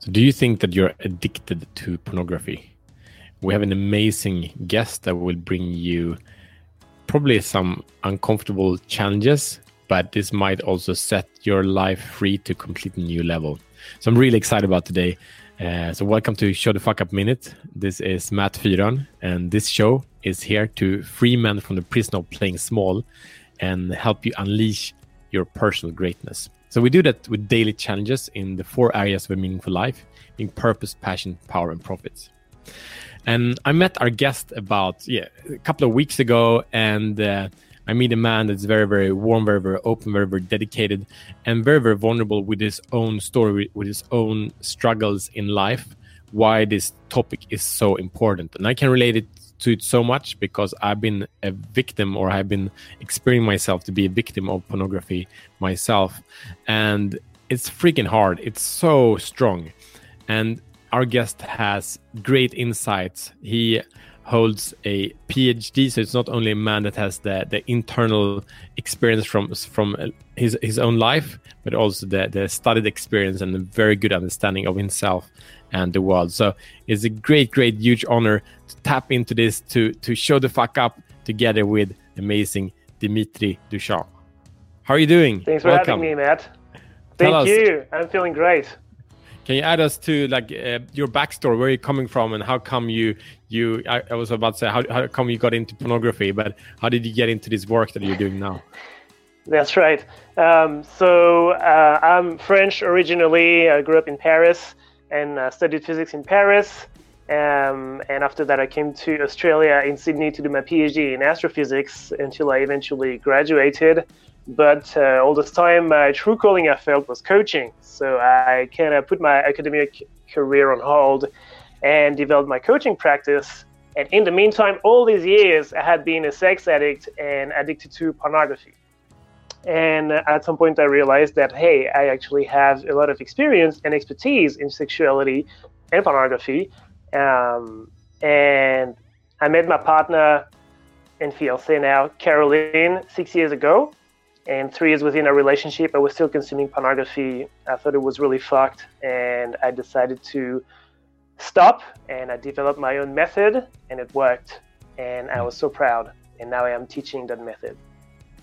So, do you think that you're addicted to pornography? We have an amazing guest that will bring you probably some uncomfortable challenges, but this might also set your life free to complete a new level. So, I'm really excited about today. Uh, so, welcome to Show the Fuck Up Minute. This is Matt Fyron, and this show is here to free men from the prison of playing small and help you unleash your personal greatness. So we do that with daily challenges in the four areas of a meaningful life, being purpose, passion, power, and profits. And I met our guest about yeah a couple of weeks ago, and uh, I meet a man that's very very warm, very very open, very very dedicated, and very very vulnerable with his own story, with his own struggles in life. Why this topic is so important, and I can relate it to it so much because I've been a victim or I've been experiencing myself to be a victim of pornography myself. And it's freaking hard. It's so strong. And our guest has great insights. He holds a PhD, so it's not only a man that has the, the internal experience from from his his own life, but also the, the studied experience and a very good understanding of himself and the world. So it's a great, great, huge honor to tap into this to to show the fuck up together with amazing Dimitri Duchamp. How are you doing? Thanks for Welcome. having me, Matt. Thank you. I'm feeling great. Can you add us to like uh, your backstory, where you're coming from, and how come you you? I, I, was about to say how how come you got into pornography, but how did you get into this work that you're doing now? That's right. Um, so uh, I'm French originally. I grew up in Paris and uh, studied physics in Paris. Um, and after that, I came to Australia in Sydney to do my PhD in astrophysics until I eventually graduated. But uh, all this time, my true calling I felt was coaching. So I kind of put my academic career on hold and developed my coaching practice. And in the meantime, all these years, I had been a sex addict and addicted to pornography. And at some point, I realized that, hey, I actually have a lot of experience and expertise in sexuality and pornography. Um, and I met my partner and fiance now, Caroline, six years ago. And three years within our relationship, I was still consuming pornography. I thought it was really fucked. And I decided to stop. And I developed my own method, and it worked. And I was so proud. And now I am teaching that method.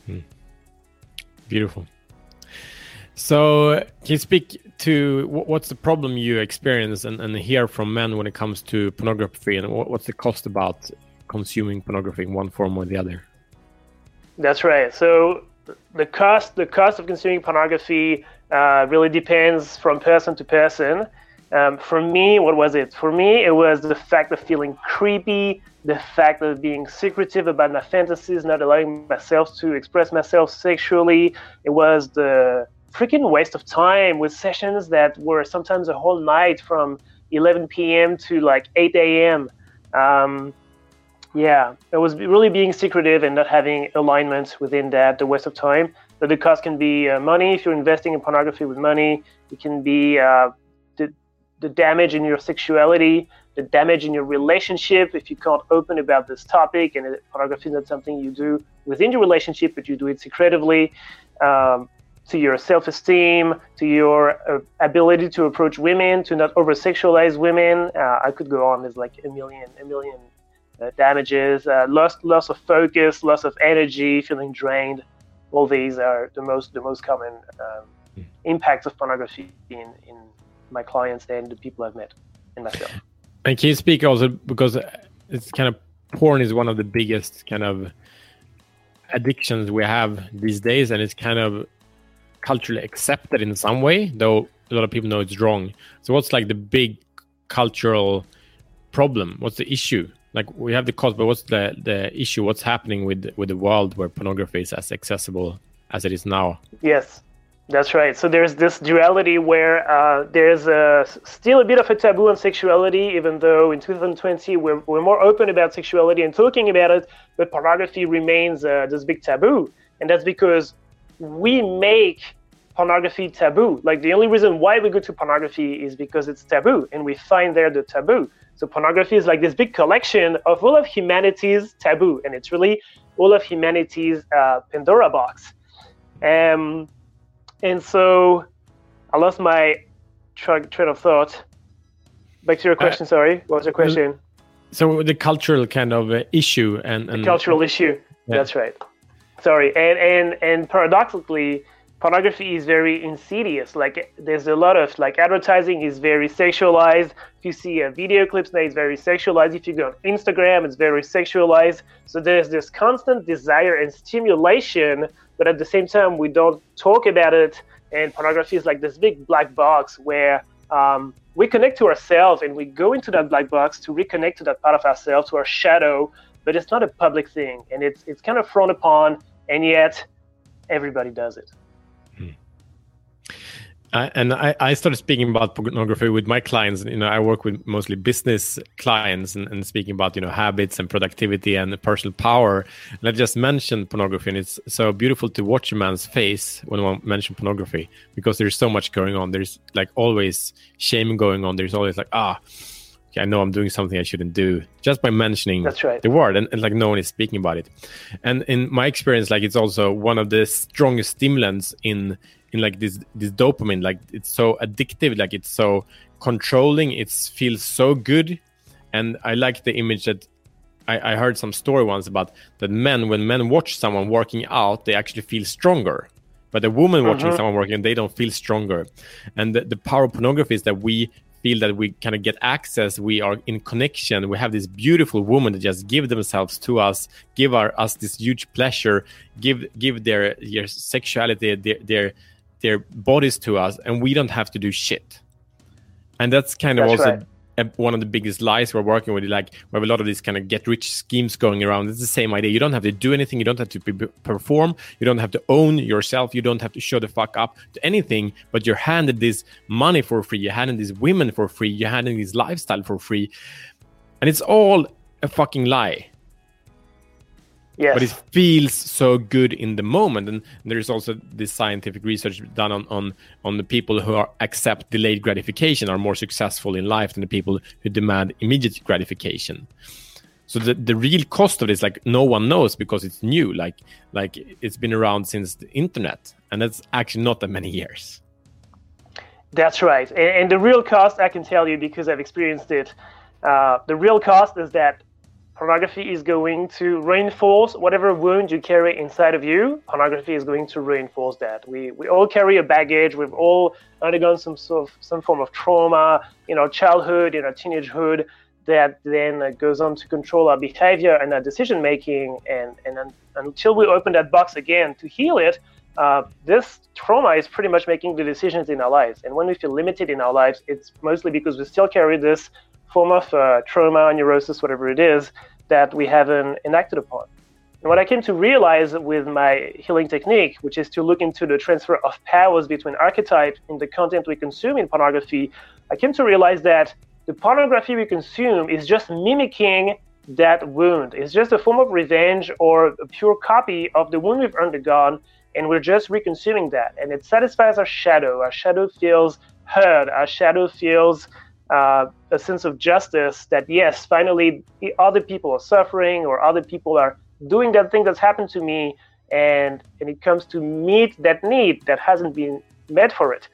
Hmm. Beautiful. So, can you speak to what's the problem you experience and, and hear from men when it comes to pornography, and what's the cost about consuming pornography in one form or the other? That's right. So, the cost the cost of consuming pornography uh, really depends from person to person. Um, for me, what was it? For me, it was the fact of feeling creepy, the fact of being secretive about my fantasies, not allowing myself to express myself sexually. It was the freaking waste of time with sessions that were sometimes a whole night from 11 p.m. to like 8 a.m. Um, yeah, it was really being secretive and not having alignment within that, the waste of time. But the cost can be uh, money if you're investing in pornography with money. It can be uh, the, damage in your sexuality the damage in your relationship if you can't open about this topic and pornography is not something you do within your relationship but you do it secretively um, to your self-esteem to your uh, ability to approach women to not over sexualize women. Uh, i could go on. There's like a million a million uh, damages. Uh, loss loss of focus loss of energy feeling drained. All these are the most the most common um, hmm. impacts of pornography in in my clients and the people i've met in myself and can you speak also because it's kind of porn is one of the biggest kind of addictions we have these days, and it's kind of culturally accepted in some way, though a lot of people know it's wrong. So, what's like the big cultural problem? What's the issue? Like we have the cause, but what's the the issue? What's happening with with the world where pornography is as accessible as it is now? Yes. That's right. So there's this duality where uh, there's a, still a bit of a taboo on sexuality, even though in 2020 we're, we're more open about sexuality and talking about it, but pornography remains uh, this big taboo. And that's because we make pornography taboo. Like the only reason why we go to pornography is because it's taboo and we find there the taboo. So pornography is like this big collection of all of humanity's taboo, and it's really all of humanity's uh, Pandora box. Um, and so I lost my track train of thought. Back to your uh, question. Uh, sorry, what was your question? So the cultural kind of uh, issue and, and cultural issue. Yeah. That's right. Sorry, and and and paradoxically, pornography is very insidious. Like there's a lot of like advertising is very sexualized. If you see a video clips now, it's very sexualized. If you go on Instagram, it's very sexualized. So there's this constant desire and stimulation, but at the same time, we don't talk about it. And pornography is like this big black box where um, we connect to ourselves and we go into that black box to reconnect to that part of ourselves, to our shadow. But it's not a public thing, and it's it's kind of frowned upon, and yet everybody does it. I, and I, I started speaking about pornography with my clients. You know, I work with mostly business clients and, and speaking about you know habits and productivity and personal power. And I just mentioned pornography, and it's so beautiful to watch a man's face when one mentions pornography because there's so much going on. There's like always shame going on. There's always like ah, okay, I know I'm doing something I shouldn't do just by mentioning That's right. the word, and, and like no one is speaking about it. And in my experience, like it's also one of the strongest stimulants in in like this this dopamine like it's so addictive like it's so controlling it feels so good. And i like the image that I, I heard some story once about that men when men watch someone working out they actually feel stronger. But a woman watching uh-huh. someone working they don't feel stronger. And the, the power of pornography is that we feel that we kind of get access we are in connection we have this beautiful woman that just give themselves to us give our, us this huge pleasure give give their their sexuality their, their their bodies to us and we don't have to do shit. And that's kind of that's also right. a, one of the biggest lies we're working with. Like we have a lot of these kind of get rich schemes going around. It's the same idea. You don't have to do anything. You don't have to be, perform. You don't have to own yourself. You don't have to show the fuck up to anything but you're handed this money for free. You're handed these women for free. You're handed this lifestyle for free. And it's all a fucking lie Yes. But it feels so good in the moment. And there's also this scientific research done on, on, on the people who are, accept delayed gratification are more successful in life than the people who demand immediate gratification. So the, the real cost of this, like no one knows because it's new. Like like it's been around since the internet, and that's actually not that many years. That's right, and, and the real cost I can tell you because I've experienced it. Uh, the real cost is that pornography is going to reinforce whatever wound you carry inside of you. Pornography is going to reinforce that. We, we all carry a baggage. We've all undergone some sort of some form of trauma in our childhood, in our teenagehood, that then uh, goes on to control our behavior and our decision making. And, and, until we open that box again to heal it, uh, this trauma is pretty much making the decisions in our lives. And when we feel limited in our lives, it's mostly because we still carry this form of uh, trauma, neurosis, whatever it is, that we haven't enacted upon. And what I came to realize with my healing technique, which is to look into the transfer of powers between archetypes in the content we consume in pornography, I came to realize that the pornography we consume is just mimicking that wound. It's just a form of revenge or a pure copy of the wound we've undergone, and we're just reconsuming that. And it satisfies our shadow. Our shadow feels heard. Our shadow feels uh, a sense of justice that yes, finally other people are suffering or other people are doing that thing that's happened to me, and and it comes to meet that need that hasn't been met for it.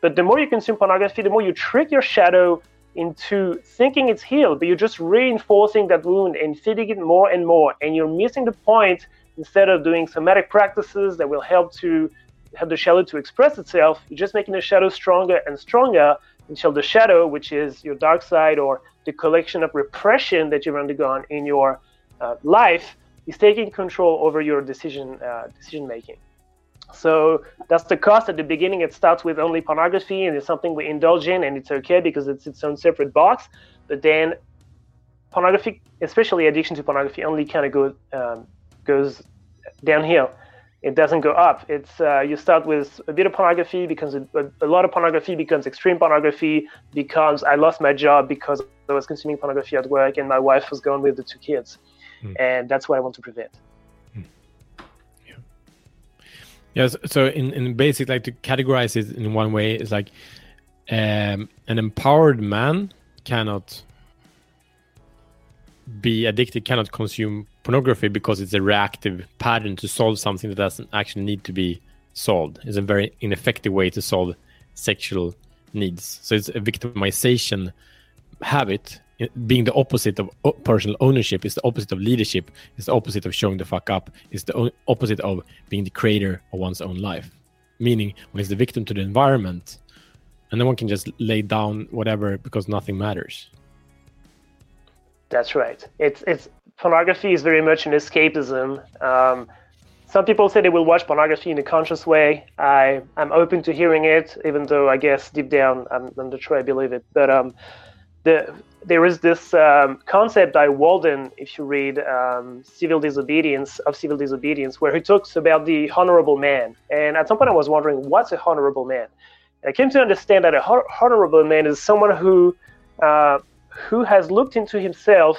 But the more you consume pornography, the more you trick your shadow into thinking it's healed, but you're just reinforcing that wound and feeding it more and more, and you're missing the point. Instead of doing somatic practices that will help to help the shadow to express itself, you're just making the shadow stronger and stronger until the shadow, which is your dark side or the collection of repression that you've undergone in your uh, life, is taking control over your decision uh, decision making. So that's the cost. At the beginning, it starts with only pornography, and it's something we indulge in, and it's okay because it's its own separate box. But then, pornography, especially addiction to pornography, only kind of goes um, goes downhill it doesn't go up. It's uh, you start with a bit of pornography because a, a, lot of pornography becomes extreme pornography because I lost my job because I was consuming pornography at work and my wife was gone with the two kids, mm. and that's what I want to prevent. Mm. Yeah. Yes. So in in basic, like to categorize it in one way is like um, an empowered man cannot be addicted, cannot consume pornography because it's a reactive pattern to solve something that doesn't actually need to be solved. It's a very ineffective way to solve sexual needs. So it's a victimization habit being the opposite of personal ownership is the opposite of leadership It's the opposite of showing the fuck up It's the opposite of being the creator of one's own life meaning when it's the victim to the environment and then one can just lay down whatever because nothing matters that's right it's it's pornography is very much an escapism um, some people say they will watch pornography in a conscious way. I I'm open to hearing it, even though I guess deep down I'm, I'm not sure I believe it. But um, the there is this um, concept by Walden, if you read um, Civil Disobedience of Civil Disobedience, where he talks about the honorable man. And at some point, I was wondering, what's a honorable man? And I came to understand that a honorable man is someone who uh, who has looked into himself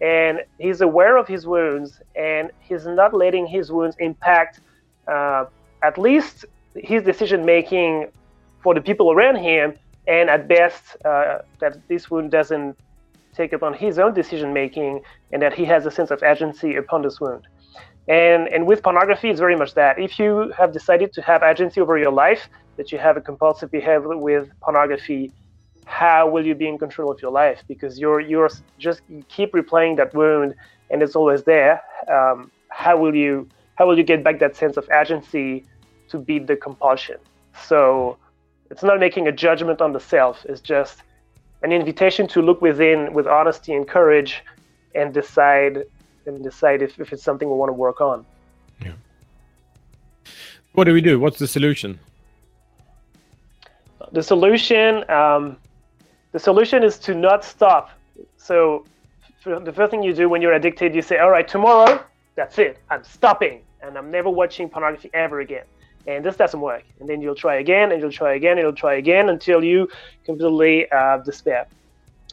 and he's aware of his wounds and he's not letting his wounds impact uh, at least his decision making for the people around him. And at best uh, that this wound doesn't take upon his own decision making and that he has a sense of agency upon this wound. And and with pornography it's very much that. If you have decided to have agency over your life that you have a compulsive behavior with pornography how will you be in control of your life because you're you're just you keep replaying that wound and it's always there um, how will you how will you get back that sense of agency to beat the compulsion so it's not making a judgment on the self. It's just an invitation to look within with honesty and courage and decide and decide if, if it's something we want to work on. Yeah. What do we do? What's the solution? The solution, um, the solution is to not stop. So the first thing you do when you're addicted, you say, "All right, tomorrow, that's it. I'm stopping, and I'm never watching pornography ever again." and this doesn't work. And then you'll try again, and you'll try again, and you'll try again until you completely uh, despair.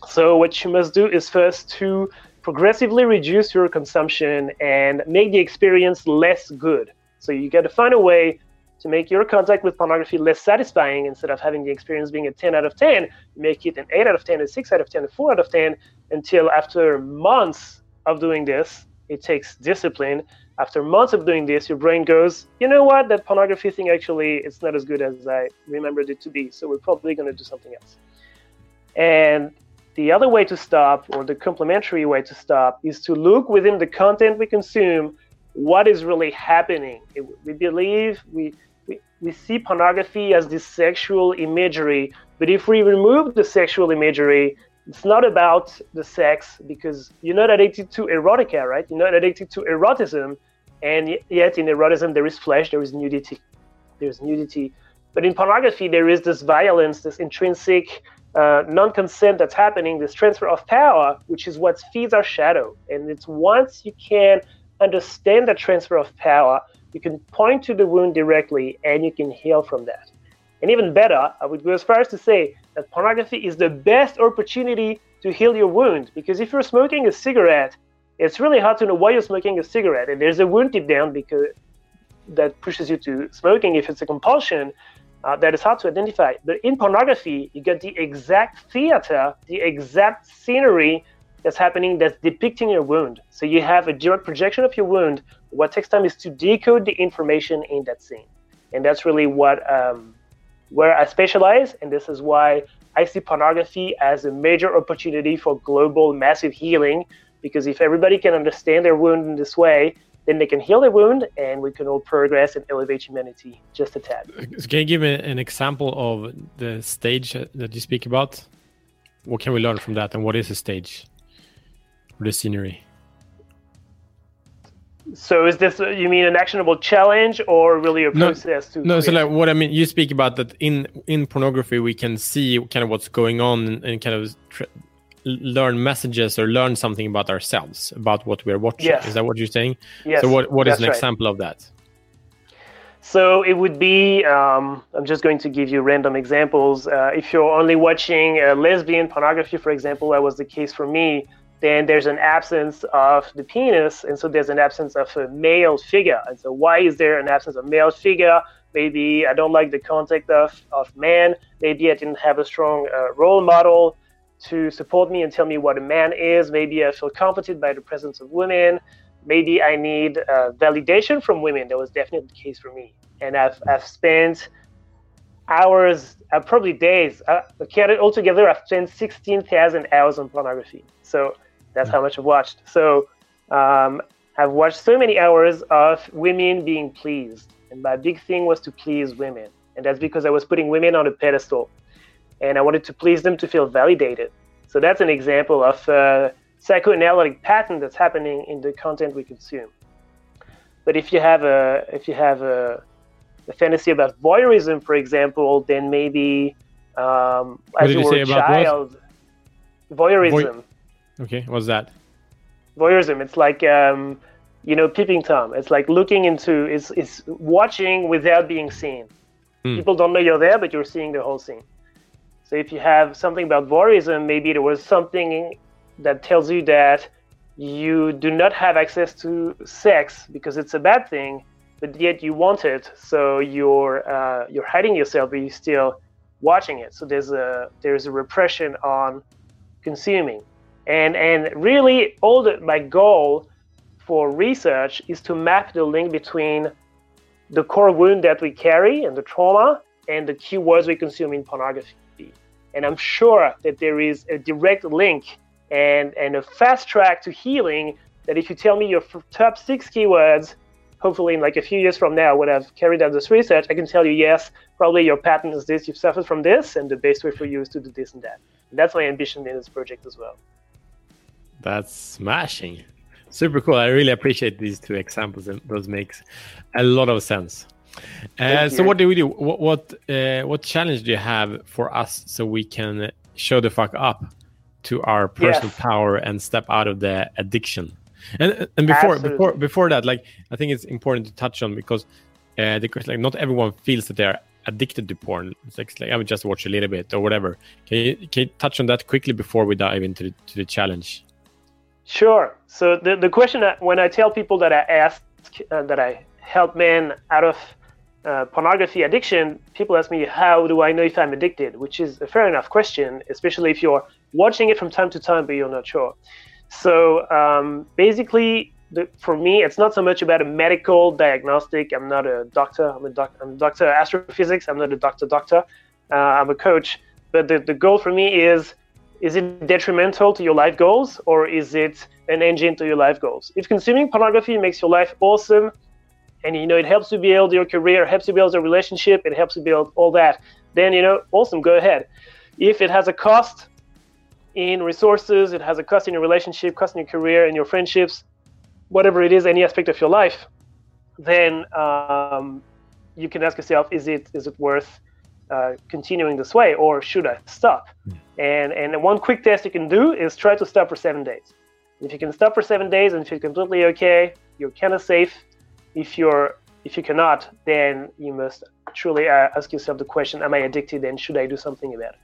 So what you must do is first to progressively reduce your consumption and make the experience less good. So you got to find a way to make your contact with pornography less satisfying instead of having the experience being a 10 out of 10 make it an 8 out of 10 a 6 out of 10 a 4 out of 10 until after months of doing this it takes discipline after months of doing this, your brain goes, you know what, that pornography thing actually it's not as good as I remembered it to be. So we're probably going to do something else. And the other way to stop, or the complementary way to stop, is to look within the content we consume what is really happening. We believe we, we, see pornography as this sexual imagery, but if we remove the sexual imagery, it's not about the sex because you're not addicted to erotica, right? You're not addicted to erotism and yet in erotism there is flesh there is nudity. There's nudity. But in pornography there is this violence this intrinsic uh, non-consent that's happening this transfer of power which is what feeds our shadow. And it's once you can understand the transfer of power you can point to the wound directly and you can heal from that and even better i would go as far as to say that pornography is the best opportunity to heal your wound because if you're smoking a cigarette it's really hard to know why you're smoking a cigarette. And there's a wound deep down because that pushes you to smoking if it's a compulsion. Uh, that is hard to identify. But in pornography, you get the exact theater, the exact scenery that's happening that's depicting your wound. So you have a direct projection of your wound. What takes time is to decode the information in that scene. And that's really what um, where I specialize. And this is why I see pornography as a major opportunity for global massive healing because if everybody can understand their wound in this way, then they can heal their wound and we can all progress and elevate humanity just a tad. Can you give me an example of the stage that you speak about? What can we learn from that and what is a stage? The scenery. So is this you mean an actionable challenge or really a process no, to No, so like what I mean you speak about that in in pornography we can see kind of what's going on and, and kind of learn messages or learn something about ourselves about what we're watching yes. is that what you're saying yes so what, what is an right. example of that so it would be um, i'm just going to give you random examples uh, if you're only watching uh, lesbian pornography for example that was the case for me then there's an absence of the penis and so there's an absence of a male figure and so why is there an absence of male figure maybe i don't like the contact of, of man maybe i didn't have a strong uh, role model to support me and tell me what a man is. Maybe I feel comforted by the presence of women. Maybe I need uh, validation from women. That was definitely the case for me. And I've, I've spent hours, uh, probably days. Uh, altogether, I've spent 16,000 hours on pornography. So that's how much I've watched. So um, I've watched so many hours of women being pleased. And my big thing was to please women. And that's because I was putting women on a pedestal. And I wanted to please them to feel validated. So that's an example of a psychoanalytic pattern that's happening in the content we consume. But if you have a if you have a a fantasy about voyeurism, for example, then maybe um, as you, you were a child, voyeurism. Voy- okay, what's that? Voyeurism. It's like um, you know, peeping tom. It's like looking into. It's it's watching without being seen. Mm. People don't know you're there, but you're seeing the whole scene. So if you have something about voyeurism, maybe there was something that tells you that you do not have access to sex because it's a bad thing, but yet you want it, so you're uh, you're hiding yourself, but you're still watching it. So there's a there's a repression on consuming, and and really all the my goal for research is to map the link between the core wound that we carry and the trauma and the keywords we consume in pornography. And I'm sure that there is a direct link and, and a fast track to healing that if you tell me your top six keywords hopefully in like a few years from now, when I've carried out this research, I can tell you, yes, probably your pattern is this, you've suffered from this, and the best way for you is to do this and that. And that's my ambition in this project as well. That's smashing. Super cool. I really appreciate these two examples, and those makes a lot of sense. Uh, so, what do we do? What what, uh, what challenge do you have for us so we can show the fuck up to our personal yes. power and step out of the addiction? And and before Absolutely. before before that, like I think it's important to touch on because uh, the like not everyone feels that they're addicted to porn. It's like, like I would just watch a little bit or whatever. Can you can you touch on that quickly before we dive into the, to the challenge? Sure. So the the question that when I tell people that I ask uh, that I help men out of uh, pornography addiction, people ask me, how do I know if I'm addicted? Which is a fair enough question, especially if you're watching it from time to time, but you're not sure. So um, basically, the, for me, it's not so much about a medical diagnostic. I'm not a doctor. I'm a, doc, I'm a doctor of astrophysics. I'm not a doctor doctor. Uh, I'm a coach. But the, the goal for me is is it detrimental to your life goals or is it an engine to your life goals? If consuming pornography makes your life awesome and you know it helps you build your career, helps you build a relationship, it helps you build all that, then you know, awesome, go ahead. If it has a cost, in resources, it has a cost in your relationship, cost in your career, in your friendships, whatever it is, any aspect of your life, then um, you can ask yourself, is it is it worth uh, continuing this way, or should I stop? Mm. And and one quick test you can do is try to stop for seven days. If you can stop for seven days and feel completely okay, you're kind of safe. If you're if you cannot, then you must truly uh, ask yourself the question: Am I addicted, and should I do something about it?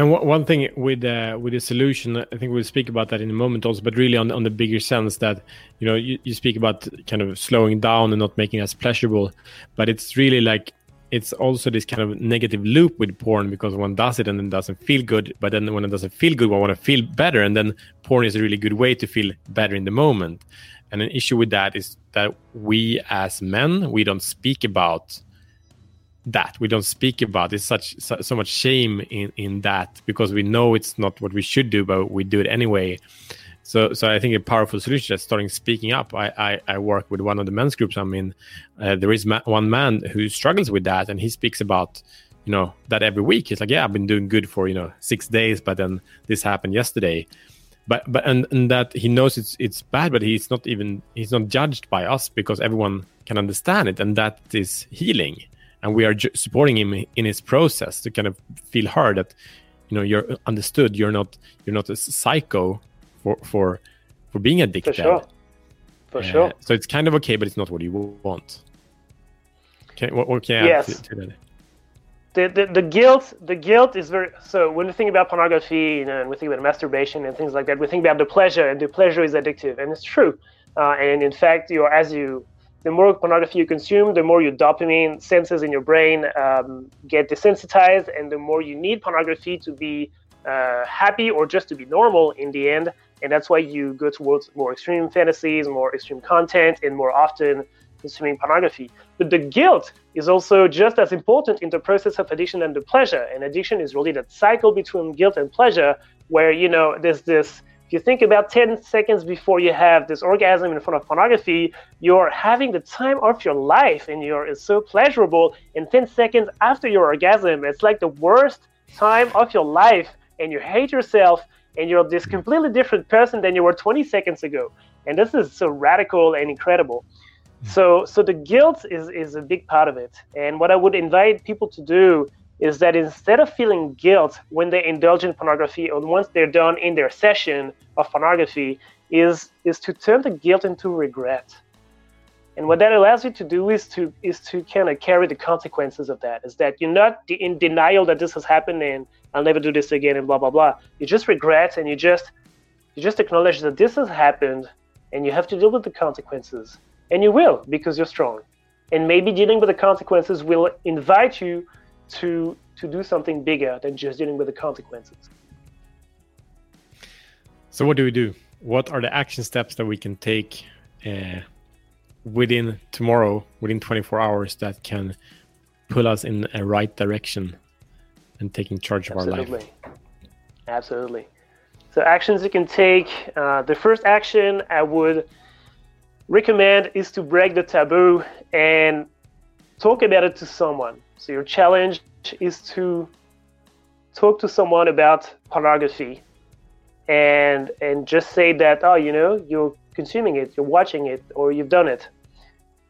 And one thing with uh, with the solution, I think we'll speak about that in a moment also, but really on on the bigger sense that you know you, you speak about kind of slowing down and not making us pleasurable, but it's really like it's also this kind of negative loop with porn because one does it and then doesn't feel good, but then when it doesn't feel good, one want to feel better, and then porn is a really good way to feel better in the moment. And an issue with that is that we as men we don't speak about that. We don't speak about it's such so, much shame in in that because we know it's not what we should do but we do it anyway. So so i think a powerful solution is starting speaking up. I i, I work with one of the men's groups i'm in. Uh, there is ma- one man who struggles with that and he speaks about you know that every week. He's like yeah i've been doing good for you know six days but then this happened yesterday. But but and, and that he knows it's it's bad but he's not even he's not judged by us because everyone can understand it and that is healing and we are supporting him in his process to kind of feel hard that you know you're understood you're not you're not a psycho for for for being addicted. For sure. For uh, sure. So it's kind of okay but it's not what you want. Okay what, what can I yes. To, to that? The, the, the guilt the guilt is very so when we think about pornography you know and we think about masturbation and things like that we think about the pleasure and the pleasure is addictive and it's true. Uh, and in fact you as you the more pornography you consume, the more your dopamine senses in your brain um, get desensitized, and the more you need pornography to be uh, happy or just to be normal in the end. And that's why you go towards more extreme fantasies, more extreme content, and more often consuming pornography. But the guilt is also just as important in the process of addiction and the pleasure. And addiction is really that cycle between guilt and pleasure, where you know there's this. If you think about 10 seconds before you have this orgasm in front of pornography, you're having the time of your life and you're it's so pleasurable. And 10 seconds after your orgasm, it's like the worst time of your life and you hate yourself and you're this completely different person than you were 20 seconds ago. And this is so radical and incredible. Hmm. So so the guilt is is a big part of it. And what i would invite people to do is that instead of feeling guilt when they indulge in pornography or once they're done in their session of pornography is is to turn the guilt into regret and what that allows you to do is to is to kind of carry the consequences of that is that you're not in denial that this has happened and i'll never do this again and blah blah blah you just regret and you just you just acknowledge that this has happened and you have to deal with the consequences. And you will because you're strong. And maybe dealing with the consequences will invite you to to do something bigger than just dealing with the consequences. So what do we do? What are the action steps that we can take uh, within tomorrow, within 24 hours, that can pull us in a right direction and taking charge of our life? Absolutely. So actions you can take. Uh, the first action I would recommend is to break the taboo and talk about it to someone. So your challenge is to talk to someone about pornography and and just say that oh you know you're consuming it you're watching it or you've done it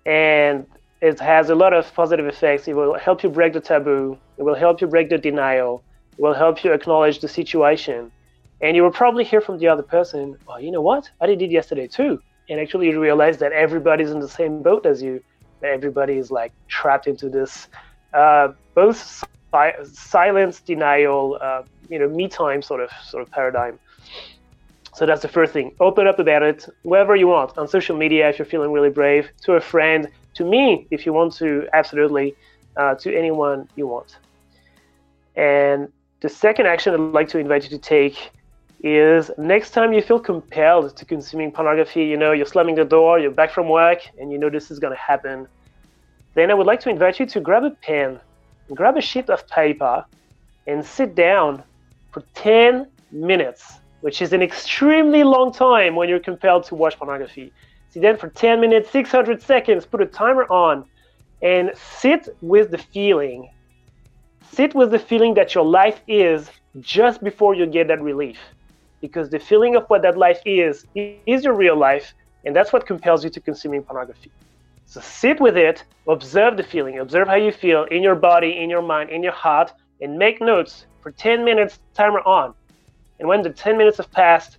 and it has a lot of positive effects it will help you break the taboo it will help you break the denial it will help you acknowledge the situation and you will probably hear from the other person, oh, you know what? I did it yesterday too. And actually, you realize that everybody's in the same boat as you. Everybody is like trapped into this uh, both si- silence, denial, uh, you know, me time sort of sort of paradigm. So that's the first thing. Open up about it wherever you want on social media if you're feeling really brave, to a friend, to me if you want to, absolutely, uh, to anyone you want. And the second action I'd like to invite you to take is next time you feel compelled to consuming pornography, you know, you're slamming the door, you're back from work, and you know this is going to happen, then I would like to invite you to grab a pen, grab a sheet of paper, and sit down for 10 minutes, which is an extremely long time when you're compelled to watch pornography. Sit down for 10 minutes, 600 seconds, put a timer on, and sit with the feeling. Sit with the feeling that your life is just before you get that relief because the feeling of what that life is is your real life, and that's what compels you to consuming pornography. So sit with it, observe the feeling, observe how you feel in your body, in your mind, in your heart, and make notes for 10 minutes, timer on. And when the 10 minutes have passed,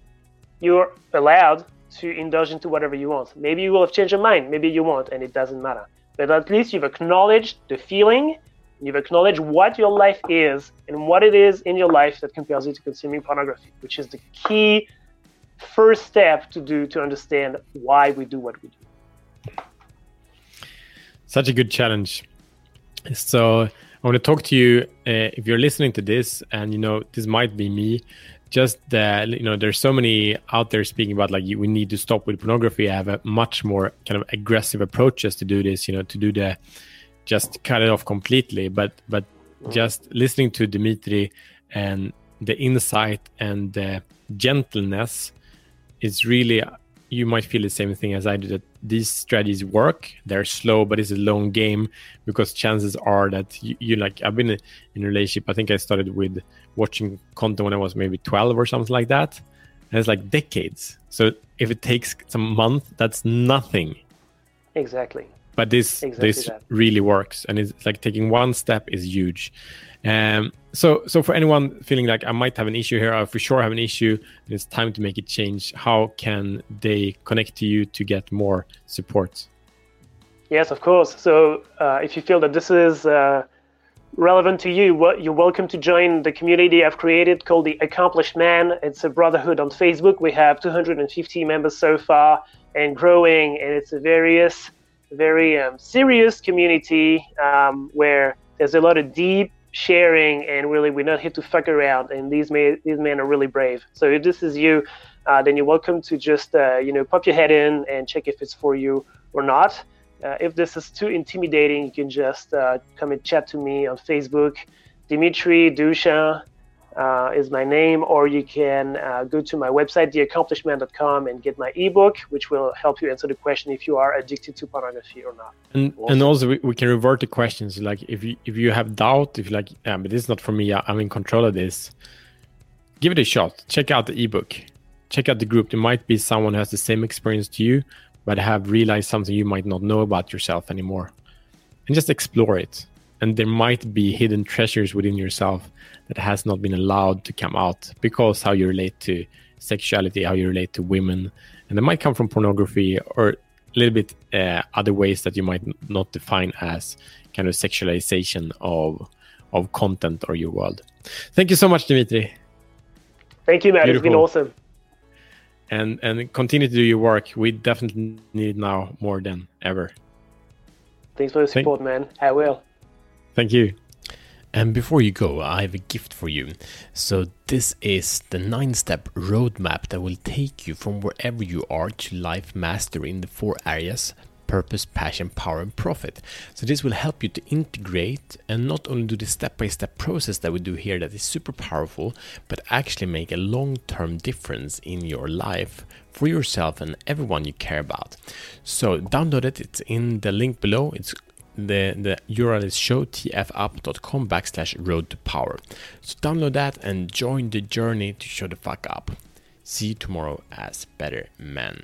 you're allowed to indulge into whatever you want. Maybe you will have changed your mind, maybe you won't, and it doesn't matter. But at least you've acknowledged the feeling You've acknowledged what your life is and what it is in your life that compels you to consuming pornography, which is the key first step to do to understand why we do what we do. Such a good challenge. So I want to talk to you uh, if you're listening to this, and you know this might be me. Just that you know, there's so many out there speaking about like we need to stop with pornography. I have a much more kind of aggressive approaches to do this. You know, to do the just cut it off completely. But but just listening to Dimitri and the insight and the gentleness is really you might feel the same thing as I do that these strategies work. They're slow, but it's a long game because chances are that you, you like I've been in a relationship. I think I started with watching content when I was maybe 12 or something like that. And it's like decades. So if it takes some month, that's nothing. Exactly but this exactly this that. really works and it's like taking one step is huge. Um, so so for anyone feeling like i might have an issue here or for sure have an issue and it's time to make a change. How can they connect to you to get more support? Yes of course. So uh, if you feel that this is uh, relevant to you you're welcome to join the community i've created called the accomplished man. It's a brotherhood on facebook. We have 250 members so far and growing and it's a various very um, serious community um, where there's a lot of deep sharing and really we're not here to fuck around. And these men these men are really brave. So if this is you uh, then you're welcome to just uh, you know pop your head in and check if it's for you or not. Uh, if this is too intimidating, you can just uh, come and chat to me on Facebook. Dimitri Dushin uh, is my name, or you can uh, go to my website, theaccomplishedman.com, and get my ebook, which will help you answer the question if you are addicted to pornography or not. And also. and also we, we, can revert the questions like if you if you have doubt, if you like, yeah, but this is not for me, I'm in control of this. Give it a shot. Check out the ebook. Check out the group. There might be someone who has the same experience to you, but have realized something you might not know about yourself anymore. And just explore it. And there might be hidden treasures within yourself that has not been allowed to come out because how you relate to sexuality, how you relate to women, and they might come from pornography or a little bit uh, other ways that you might not define as kind of sexualization of of content or your world. Thank you so much, Dimitri. Thank you, Matt. Beautiful. It's been awesome and and continue to do your work. We definitely need now more than ever. Thanks for the support, Thank- man. I will. Thank you. And before you go, I have a gift for you. So, this is the nine step roadmap that will take you from wherever you are to life mastery in the four areas purpose, passion, power, and profit. So, this will help you to integrate and not only do the step by step process that we do here that is super powerful, but actually make a long term difference in your life for yourself and everyone you care about. So, download it, it's in the link below. It's the, the URL is showtfup.com backslash road to power. So download that and join the journey to show the fuck up. See you tomorrow as better men.